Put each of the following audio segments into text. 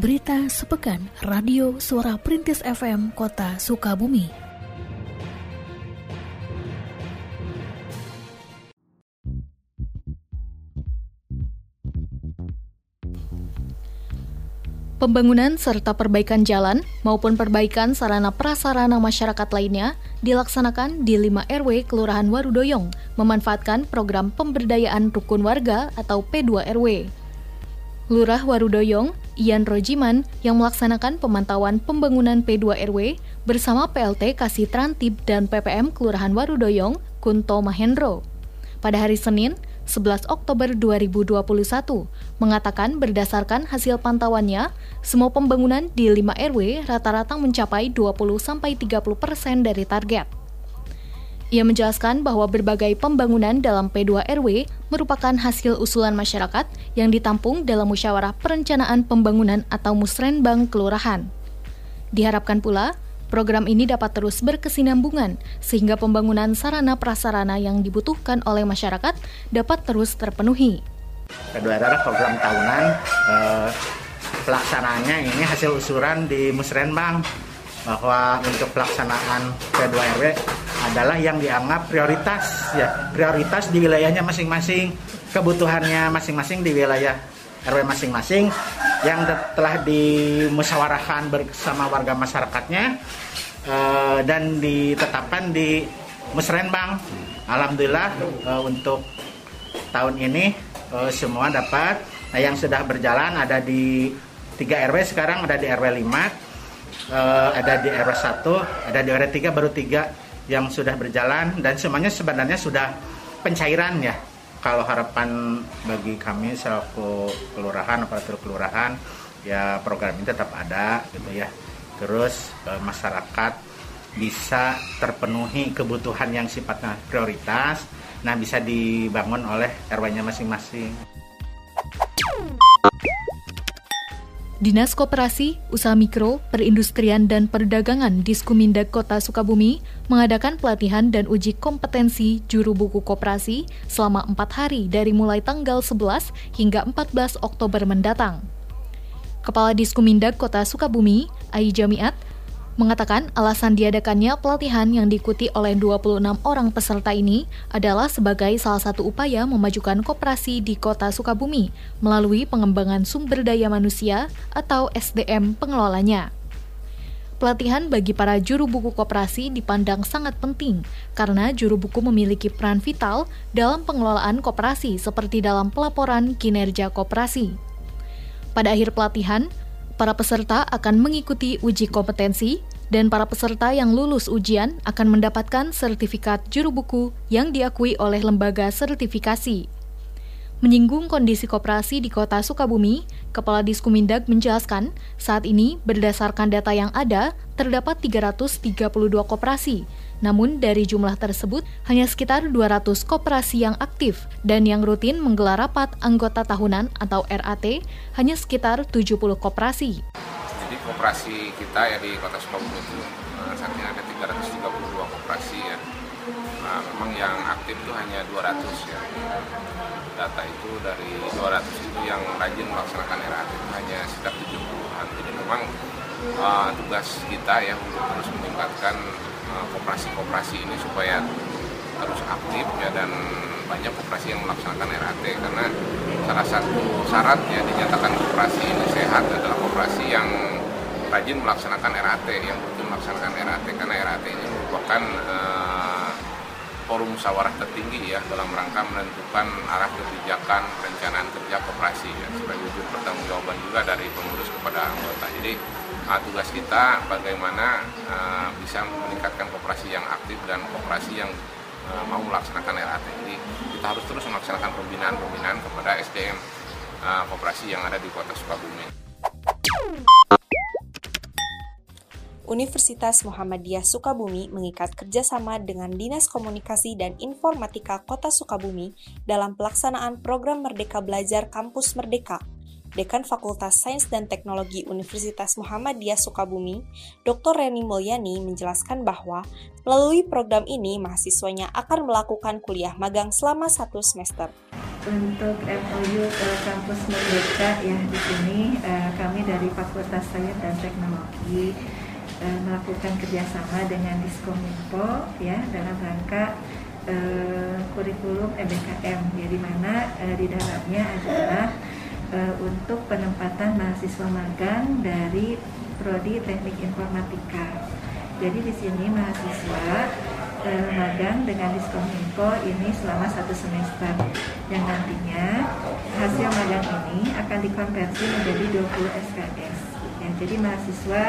Berita sepekan Radio Suara Perintis FM Kota Sukabumi. Pembangunan serta perbaikan jalan maupun perbaikan sarana prasarana masyarakat lainnya dilaksanakan di 5 RW Kelurahan Warudoyong memanfaatkan program pemberdayaan rukun warga atau P2RW. Lurah Warudoyong, Ian Rojiman, yang melaksanakan pemantauan pembangunan P2RW bersama PLT Kasih Trantib dan PPM Kelurahan Warudoyong, Kunto Mahendro. Pada hari Senin, 11 Oktober 2021, mengatakan berdasarkan hasil pantauannya, semua pembangunan di 5 RW rata-rata mencapai 20-30% dari target. Ia menjelaskan bahwa berbagai pembangunan dalam P2 RW merupakan hasil usulan masyarakat yang ditampung dalam musyawarah perencanaan pembangunan atau musrenbang kelurahan. Diharapkan pula, program ini dapat terus berkesinambungan sehingga pembangunan sarana prasarana yang dibutuhkan oleh masyarakat dapat terus terpenuhi. Kedua adalah program tahunan eh, pelaksanaannya ini hasil usulan di musrenbang bahwa untuk pelaksanaan P2 RW adalah yang dianggap prioritas ya prioritas di wilayahnya masing-masing kebutuhannya masing-masing di wilayah RW masing-masing yang telah dimusyawarahkan bersama warga masyarakatnya eh, dan ditetapkan di Musrenbang. Alhamdulillah eh, untuk tahun ini eh, semua dapat. Nah, yang sudah berjalan ada di 3 RW sekarang ada di RW 5, eh, ada di RW 1, ada di RW 3 baru 3 yang sudah berjalan dan semuanya sebenarnya sudah pencairan ya. Kalau harapan bagi kami selaku kelurahan aparatur kelurahan ya program ini tetap ada gitu ya. Terus e, masyarakat bisa terpenuhi kebutuhan yang sifatnya prioritas, nah bisa dibangun oleh RW-nya masing-masing. Dinas Koperasi, Usaha Mikro, Perindustrian dan Perdagangan Diskumindag Kota Sukabumi mengadakan pelatihan dan uji kompetensi juru buku koperasi selama empat hari dari mulai tanggal 11 hingga 14 Oktober mendatang. Kepala Diskumindag Kota Sukabumi, Ai Jamiat, mengatakan alasan diadakannya pelatihan yang diikuti oleh 26 orang peserta ini adalah sebagai salah satu upaya memajukan koperasi di kota Sukabumi melalui pengembangan sumber daya manusia atau SDM pengelolanya. Pelatihan bagi para juru buku koperasi dipandang sangat penting karena juru buku memiliki peran vital dalam pengelolaan koperasi seperti dalam pelaporan kinerja koperasi. Pada akhir pelatihan, para peserta akan mengikuti uji kompetensi dan para peserta yang lulus ujian akan mendapatkan sertifikat juru buku yang diakui oleh lembaga sertifikasi. Menyinggung kondisi koperasi di kota Sukabumi, Kepala Diskumindag menjelaskan, saat ini berdasarkan data yang ada, terdapat 332 koperasi, namun dari jumlah tersebut hanya sekitar 200 koperasi yang aktif dan yang rutin menggelar rapat anggota tahunan atau RAT hanya sekitar 70 koperasi koperasi kita ya di Kota Sukabumi itu uh, saat ini ada 332 koperasi ya. Nah, memang yang aktif itu hanya 200 ya. Data itu dari 200 itu yang rajin melaksanakan RAT hanya sekitar 70-an. Jadi memang uh, tugas kita ya untuk terus meningkatkan uh, koperasi-koperasi ini supaya terus aktif ya dan banyak koperasi yang melaksanakan RAT karena salah satu syaratnya dinyatakan koperasi ini sehat adalah koperasi yang rajin melaksanakan RAT yang rutin melaksanakan RAT karena RAT ini merupakan uh, forum musyawarah tertinggi ya dalam rangka menentukan arah kebijakan perencanaan kerja koperasi ya sebagai wujud pertanggungjawaban juga dari pengurus kepada anggota. Jadi uh, tugas kita bagaimana uh, bisa meningkatkan koperasi yang aktif dan koperasi yang uh, mau melaksanakan RAT. Jadi kita harus terus melaksanakan pembinaan-pembinaan kepada SDM uh, koperasi yang ada di Kota Sukabumi. Universitas Muhammadiyah Sukabumi mengikat kerjasama dengan Dinas Komunikasi dan Informatika Kota Sukabumi dalam pelaksanaan program Merdeka Belajar Kampus Merdeka. Dekan Fakultas Sains dan Teknologi Universitas Muhammadiyah Sukabumi, Dr. Reni Mulyani menjelaskan bahwa melalui program ini mahasiswanya akan melakukan kuliah magang selama satu semester. untuk MOU ke kampus Merdeka ya di sini uh, kami dari Fakultas Sains dan Teknologi uh, melakukan kerjasama dengan Diskominfo ya dalam rangka uh, kurikulum MBKM ya di mana uh, di dalamnya adalah uh, untuk penempatan mahasiswa magang dari prodi Teknik Informatika. Jadi di sini mahasiswa eh, magang dengan Diskominfo ini selama satu semester yang nantinya hasil magang ini akan dikonversi menjadi 20 SKS. Ya, jadi mahasiswa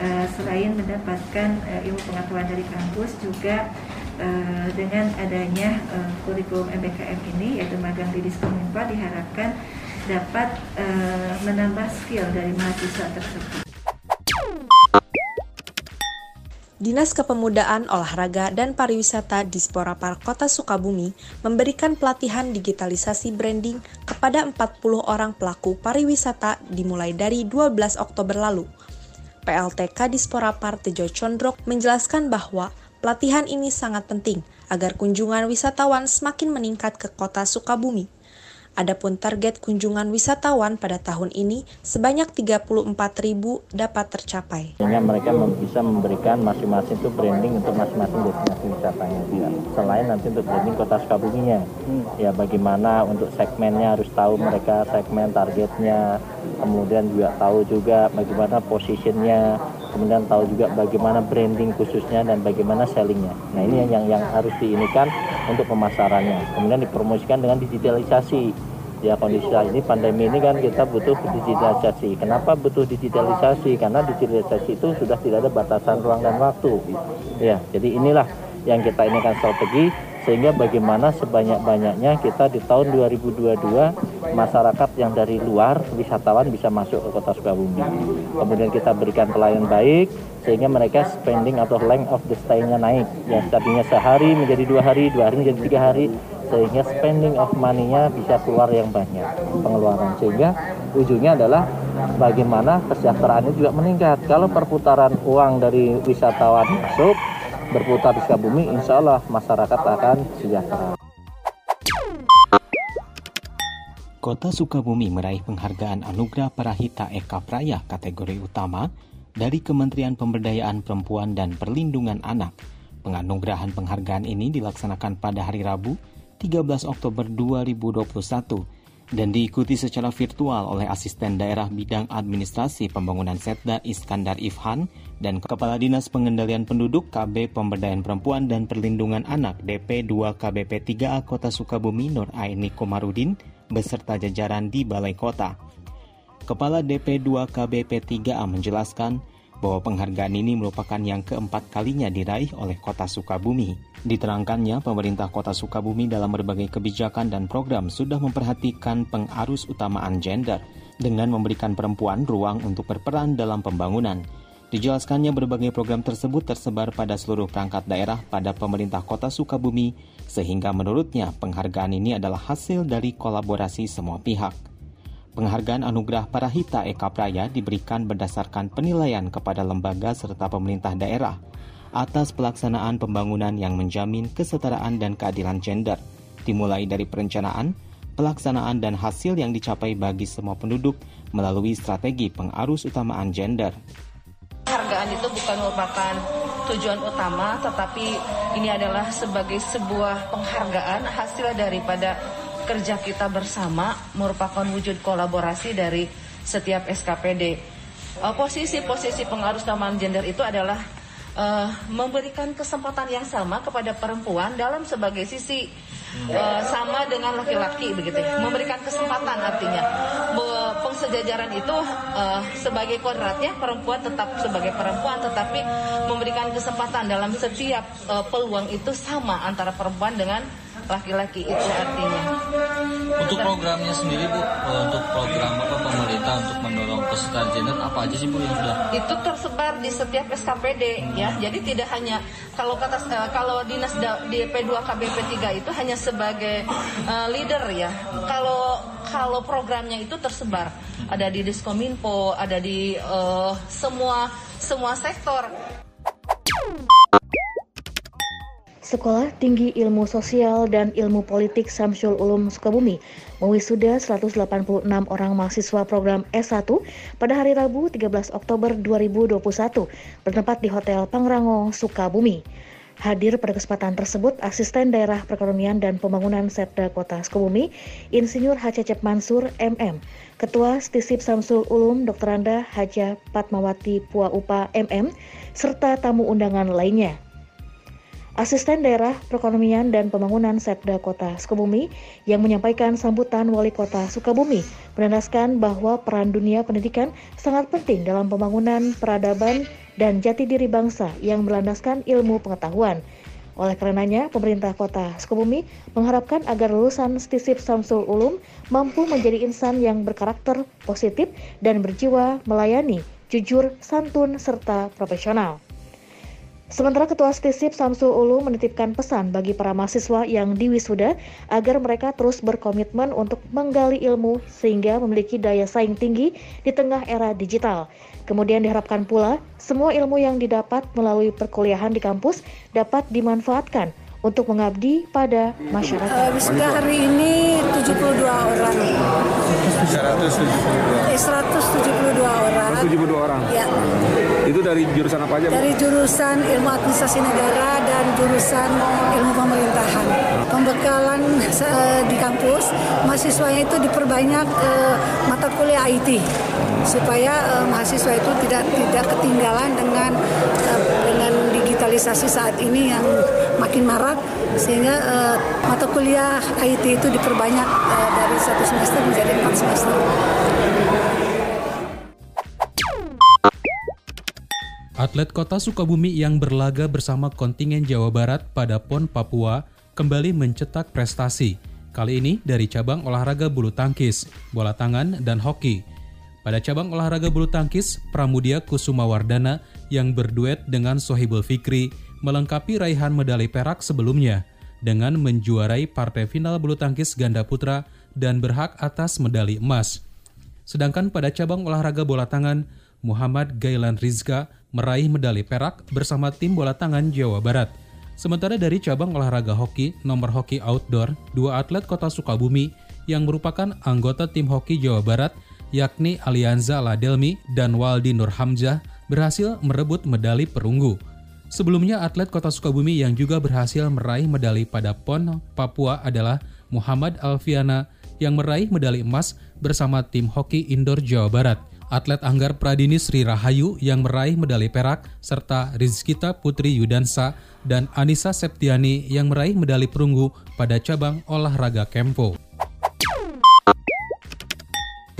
eh, selain mendapatkan eh, ilmu pengetahuan dari kampus juga eh, dengan adanya eh, kurikulum MBKM ini yaitu magang di Diskominfo diharapkan dapat eh, menambah skill dari mahasiswa tersebut. Dinas Kepemudaan, Olahraga, dan Pariwisata Dispora Kota Sukabumi memberikan pelatihan digitalisasi branding kepada 40 orang pelaku pariwisata dimulai dari 12 Oktober lalu. PLTK Dispora Tejo Condrok menjelaskan bahwa pelatihan ini sangat penting agar kunjungan wisatawan semakin meningkat ke kota Sukabumi. Adapun target kunjungan wisatawan pada tahun ini sebanyak 34.000 dapat tercapai. Sehingga mereka bisa memberikan masing-masing itu branding untuk masing-masing destinasi wisatanya. Ya. Selain nanti untuk branding kota Sukabuminya, hmm. ya bagaimana untuk segmennya harus tahu mereka segmen targetnya, kemudian juga tahu juga bagaimana posisinya, kemudian tahu juga bagaimana branding khususnya dan bagaimana sellingnya. Nah ini yang yang harus diinikan untuk pemasarannya. Kemudian dipromosikan dengan digitalisasi. Ya kondisi ini pandemi ini kan kita butuh digitalisasi. Kenapa butuh digitalisasi? Karena digitalisasi itu sudah tidak ada batasan ruang dan waktu. Ya, jadi inilah yang kita ini kan strategi sehingga bagaimana sebanyak-banyaknya kita di tahun 2022 masyarakat yang dari luar wisatawan bisa masuk ke kota Sukabumi. Kemudian kita berikan pelayanan baik sehingga mereka spending atau length of the stay-nya naik. Yang tadinya sehari menjadi dua hari, dua hari menjadi tiga hari, sehingga spending of money-nya bisa keluar yang banyak pengeluaran sehingga ujungnya adalah bagaimana kesejahteraannya juga meningkat. Kalau perputaran uang dari wisatawan masuk berputar di Sukabumi, insya Allah masyarakat akan sejahtera. Kota Sukabumi meraih penghargaan Anugerah Parahita Eka Praya kategori utama dari Kementerian Pemberdayaan Perempuan dan Perlindungan Anak. Penganugerahan penghargaan ini dilaksanakan pada hari Rabu, 13 Oktober 2021 dan diikuti secara virtual oleh Asisten Daerah Bidang Administrasi Pembangunan Setda Iskandar Ifhan dan Kepala Dinas Pengendalian Penduduk KB Pemberdayaan Perempuan dan Perlindungan Anak DP 2 KBP 3A Kota Sukabumi Nur Aini Komarudin beserta jajaran di Balai Kota. Kepala DP 2 KBP 3A menjelaskan bahwa penghargaan ini merupakan yang keempat kalinya diraih oleh Kota Sukabumi. Diterangkannya, pemerintah Kota Sukabumi dalam berbagai kebijakan dan program sudah memperhatikan pengarus utamaan gender dengan memberikan perempuan ruang untuk berperan dalam pembangunan. Dijelaskannya berbagai program tersebut tersebar pada seluruh perangkat daerah pada pemerintah kota Sukabumi, sehingga menurutnya penghargaan ini adalah hasil dari kolaborasi semua pihak. Penghargaan Anugerah Parahita Eka Praya diberikan berdasarkan penilaian kepada lembaga serta pemerintah daerah atas pelaksanaan pembangunan yang menjamin kesetaraan dan keadilan gender, dimulai dari perencanaan, pelaksanaan dan hasil yang dicapai bagi semua penduduk melalui strategi pengarus utamaan gender. Penghargaan itu bukan merupakan tujuan utama, tetapi ini adalah sebagai sebuah penghargaan hasil daripada kerja kita bersama merupakan wujud kolaborasi dari setiap SKPD. Uh, posisi-posisi pengaruh gender itu adalah uh, memberikan kesempatan yang sama kepada perempuan dalam sebagai sisi uh, sama dengan laki-laki begitu ya. Memberikan kesempatan artinya pengsejajaran itu uh, sebagai kodratnya perempuan tetap sebagai perempuan tetapi memberikan kesempatan dalam setiap uh, peluang itu sama antara perempuan dengan laki-laki itu artinya. Untuk programnya sendiri Bu, eh, untuk program apa pemerintah untuk mendorong kesetaraan gender apa aja sih Bu yang sudah? Itu tersebar di setiap SKPD hmm. ya. Jadi tidak hanya kalau kata uh, kalau dinas di P2 KBP 3 itu hanya sebagai uh, leader ya. Kalau kalau programnya itu tersebar hmm. ada di Diskominfo, ada di uh, semua semua sektor. Sekolah Tinggi Ilmu Sosial dan Ilmu Politik Samsul Ulum Sukabumi mewisuda 186 orang mahasiswa program S1 pada hari Rabu 13 Oktober 2021 bertempat di Hotel Pangrango, Sukabumi. Hadir pada kesempatan tersebut Asisten Daerah Perekonomian dan Pembangunan Setda Kota Sukabumi, Insinyur Hacecep Mansur MM, Ketua Stisip Samsul Ulum Dr. Anda Haja Patmawati Pua Upa MM, serta tamu undangan lainnya. Asisten Daerah Perekonomian dan Pembangunan Setda Kota Sukabumi yang menyampaikan sambutan Wali Kota Sukabumi menandaskan bahwa peran dunia pendidikan sangat penting dalam pembangunan peradaban dan jati diri bangsa yang berlandaskan ilmu pengetahuan. Oleh karenanya, pemerintah kota Sukabumi mengharapkan agar lulusan Stisip Samsul Ulum mampu menjadi insan yang berkarakter positif dan berjiwa melayani, jujur, santun, serta profesional. Sementara Ketua Stisip Samsul Ulu menitipkan pesan bagi para mahasiswa yang diwisuda agar mereka terus berkomitmen untuk menggali ilmu sehingga memiliki daya saing tinggi di tengah era digital. Kemudian diharapkan pula semua ilmu yang didapat melalui perkuliahan di kampus dapat dimanfaatkan untuk mengabdi pada masyarakat. Uh, wisuda hari ini 72 orang. 172. Eh, 172 orang. 72 orang. Ya. Itu dari jurusan apa aja? Bu? Dari jurusan ilmu administrasi negara dan jurusan ilmu pemerintahan. Pembekalan uh, di kampus mahasiswanya itu diperbanyak uh, mata kuliah IT supaya uh, mahasiswa itu tidak tidak ketinggalan dengan dengan digitalisasi saat ini yang makin marak sehingga uh, mata kuliah IT itu diperbanyak uh, dari satu semester menjadi empat semester. Atlet kota Sukabumi yang berlaga bersama kontingen Jawa Barat pada PON Papua kembali mencetak prestasi. Kali ini dari cabang olahraga bulu tangkis, bola tangan, dan hoki. Pada cabang olahraga bulu tangkis, Pramudia Kusuma Wardana yang berduet dengan Sohibul Fikri melengkapi raihan medali perak sebelumnya dengan menjuarai partai final bulu tangkis ganda putra dan berhak atas medali emas. Sedangkan pada cabang olahraga bola tangan, Muhammad Gailan Rizka meraih medali perak bersama tim bola tangan Jawa Barat. Sementara dari cabang olahraga hoki, nomor hoki outdoor, dua atlet kota Sukabumi yang merupakan anggota tim hoki Jawa Barat, yakni Alianza Ladelmi dan Waldi Nur Hamzah, berhasil merebut medali perunggu. Sebelumnya, atlet kota Sukabumi yang juga berhasil meraih medali pada PON Papua adalah Muhammad Alfiana yang meraih medali emas bersama tim hoki indoor Jawa Barat atlet Anggar Pradini Sri Rahayu yang meraih medali perak, serta Rizkita Putri Yudansa dan Anissa Septiani yang meraih medali perunggu pada cabang olahraga Kempo.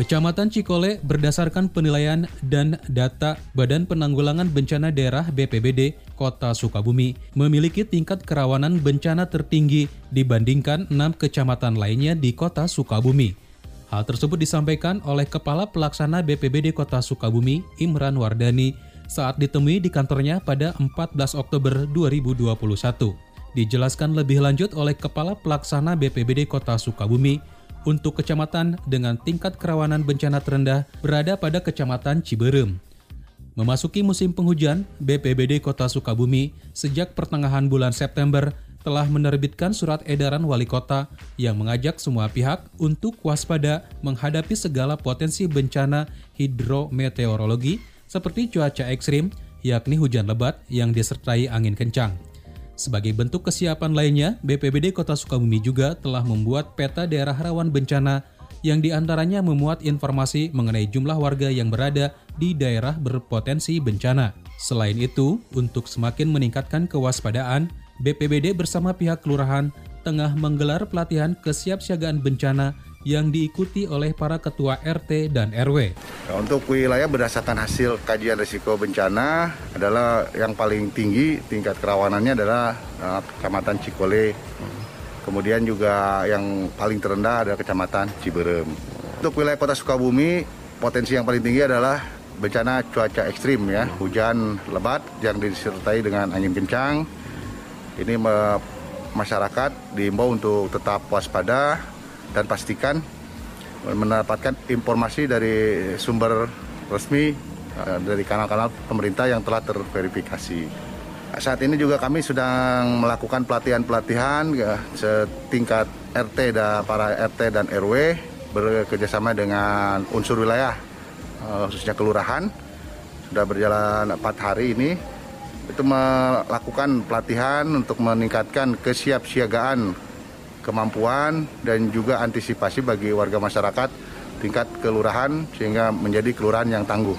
Kecamatan Cikole berdasarkan penilaian dan data Badan Penanggulangan Bencana Daerah BPBD Kota Sukabumi memiliki tingkat kerawanan bencana tertinggi dibandingkan enam kecamatan lainnya di Kota Sukabumi. Hal tersebut disampaikan oleh Kepala Pelaksana BPBD Kota Sukabumi, Imran Wardani, saat ditemui di kantornya pada 14 Oktober 2021. Dijelaskan lebih lanjut oleh Kepala Pelaksana BPBD Kota Sukabumi, untuk kecamatan dengan tingkat kerawanan bencana terendah berada pada Kecamatan Ciberem. Memasuki musim penghujan, BPBD Kota Sukabumi sejak pertengahan bulan September telah menerbitkan surat edaran wali kota yang mengajak semua pihak untuk waspada menghadapi segala potensi bencana hidrometeorologi seperti cuaca ekstrim, yakni hujan lebat yang disertai angin kencang. Sebagai bentuk kesiapan lainnya, BPBD Kota Sukabumi juga telah membuat peta daerah rawan bencana yang di antaranya memuat informasi mengenai jumlah warga yang berada di daerah berpotensi bencana. Selain itu, untuk semakin meningkatkan kewaspadaan, BPBD bersama pihak kelurahan tengah menggelar pelatihan kesiapsiagaan bencana yang diikuti oleh para ketua RT dan RW. Nah, untuk wilayah berdasarkan hasil kajian risiko bencana adalah yang paling tinggi tingkat kerawanannya adalah uh, Kecamatan Cikole. Kemudian juga yang paling terendah adalah Kecamatan Ciberem. Untuk wilayah Kota Sukabumi, potensi yang paling tinggi adalah bencana cuaca ekstrim ya, hujan lebat yang disertai dengan angin kencang. Ini masyarakat diimbau untuk tetap waspada dan pastikan mendapatkan informasi dari sumber resmi eh, dari kanal-kanal pemerintah yang telah terverifikasi. Saat ini juga kami sedang melakukan pelatihan-pelatihan ya, setingkat RT dan para RT dan RW bekerjasama dengan unsur wilayah eh, khususnya kelurahan sudah berjalan empat hari ini itu melakukan pelatihan untuk meningkatkan kesiapsiagaan kemampuan dan juga antisipasi bagi warga masyarakat tingkat kelurahan sehingga menjadi kelurahan yang tangguh.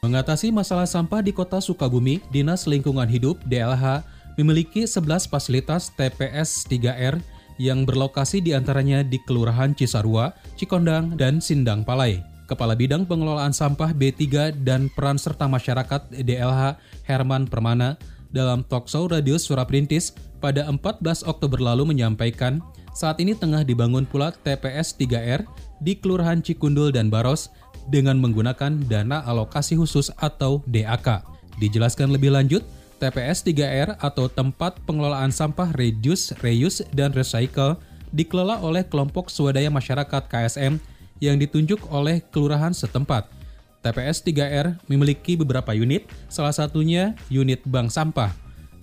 Mengatasi masalah sampah di kota Sukabumi, Dinas Lingkungan Hidup DLH memiliki 11 fasilitas TPS 3R yang berlokasi di antaranya di Kelurahan Cisarua, Cikondang, dan Sindang Palai. Kepala Bidang Pengelolaan Sampah B3 dan Peran Serta Masyarakat DLH Herman Permana dalam talkshow Radio Suara Perintis pada 14 Oktober lalu menyampaikan saat ini tengah dibangun pula TPS 3R di Kelurahan Cikundul dan Baros dengan menggunakan dana alokasi khusus atau DAK. Dijelaskan lebih lanjut, TPS 3R atau Tempat Pengelolaan Sampah Reduce, Reuse, dan Recycle dikelola oleh kelompok swadaya masyarakat KSM yang ditunjuk oleh kelurahan setempat. TPS 3R memiliki beberapa unit, salah satunya unit bank sampah.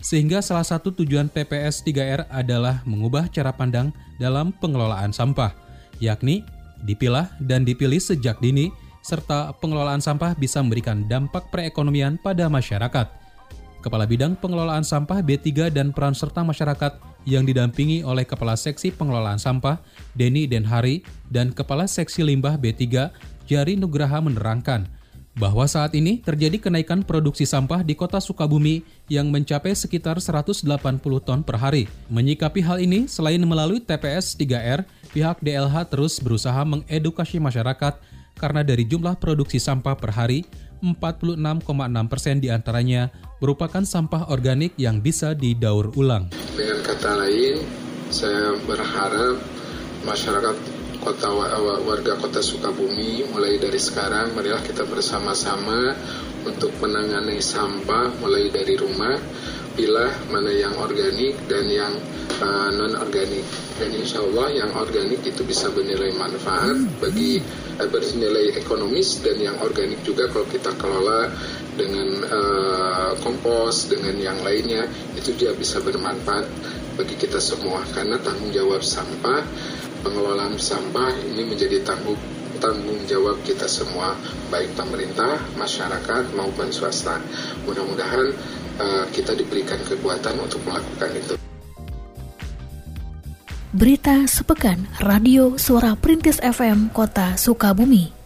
Sehingga salah satu tujuan TPS 3R adalah mengubah cara pandang dalam pengelolaan sampah, yakni dipilah dan dipilih sejak dini, serta pengelolaan sampah bisa memberikan dampak perekonomian pada masyarakat. Kepala Bidang Pengelolaan Sampah B3 dan peran serta masyarakat yang didampingi oleh Kepala Seksi Pengelolaan Sampah Denny Denhari dan Kepala Seksi Limbah B3 Jari Nugraha menerangkan bahwa saat ini terjadi kenaikan produksi sampah di kota Sukabumi yang mencapai sekitar 180 ton per hari. Menyikapi hal ini, selain melalui TPS 3R, pihak DLH terus berusaha mengedukasi masyarakat karena dari jumlah produksi sampah per hari, 46,6 persen di antaranya merupakan sampah organik yang bisa didaur ulang. Dengan kata lain, saya berharap masyarakat kota warga kota Sukabumi mulai dari sekarang marilah kita bersama-sama untuk menangani sampah mulai dari rumah pilah mana yang organik dan yang uh, non organik dan insya Allah yang organik itu bisa bernilai manfaat bagi uh, bernilai ekonomis dan yang organik juga kalau kita kelola dengan uh, kompos dengan yang lainnya itu dia bisa bermanfaat bagi kita semua. Karena tanggung jawab sampah pengelolaan sampah ini menjadi tanggung tanggung jawab kita semua baik pemerintah masyarakat maupun swasta. Mudah-mudahan uh, kita diberikan kekuatan untuk melakukan itu. Berita sepekan Radio Suara Perintis FM Kota Sukabumi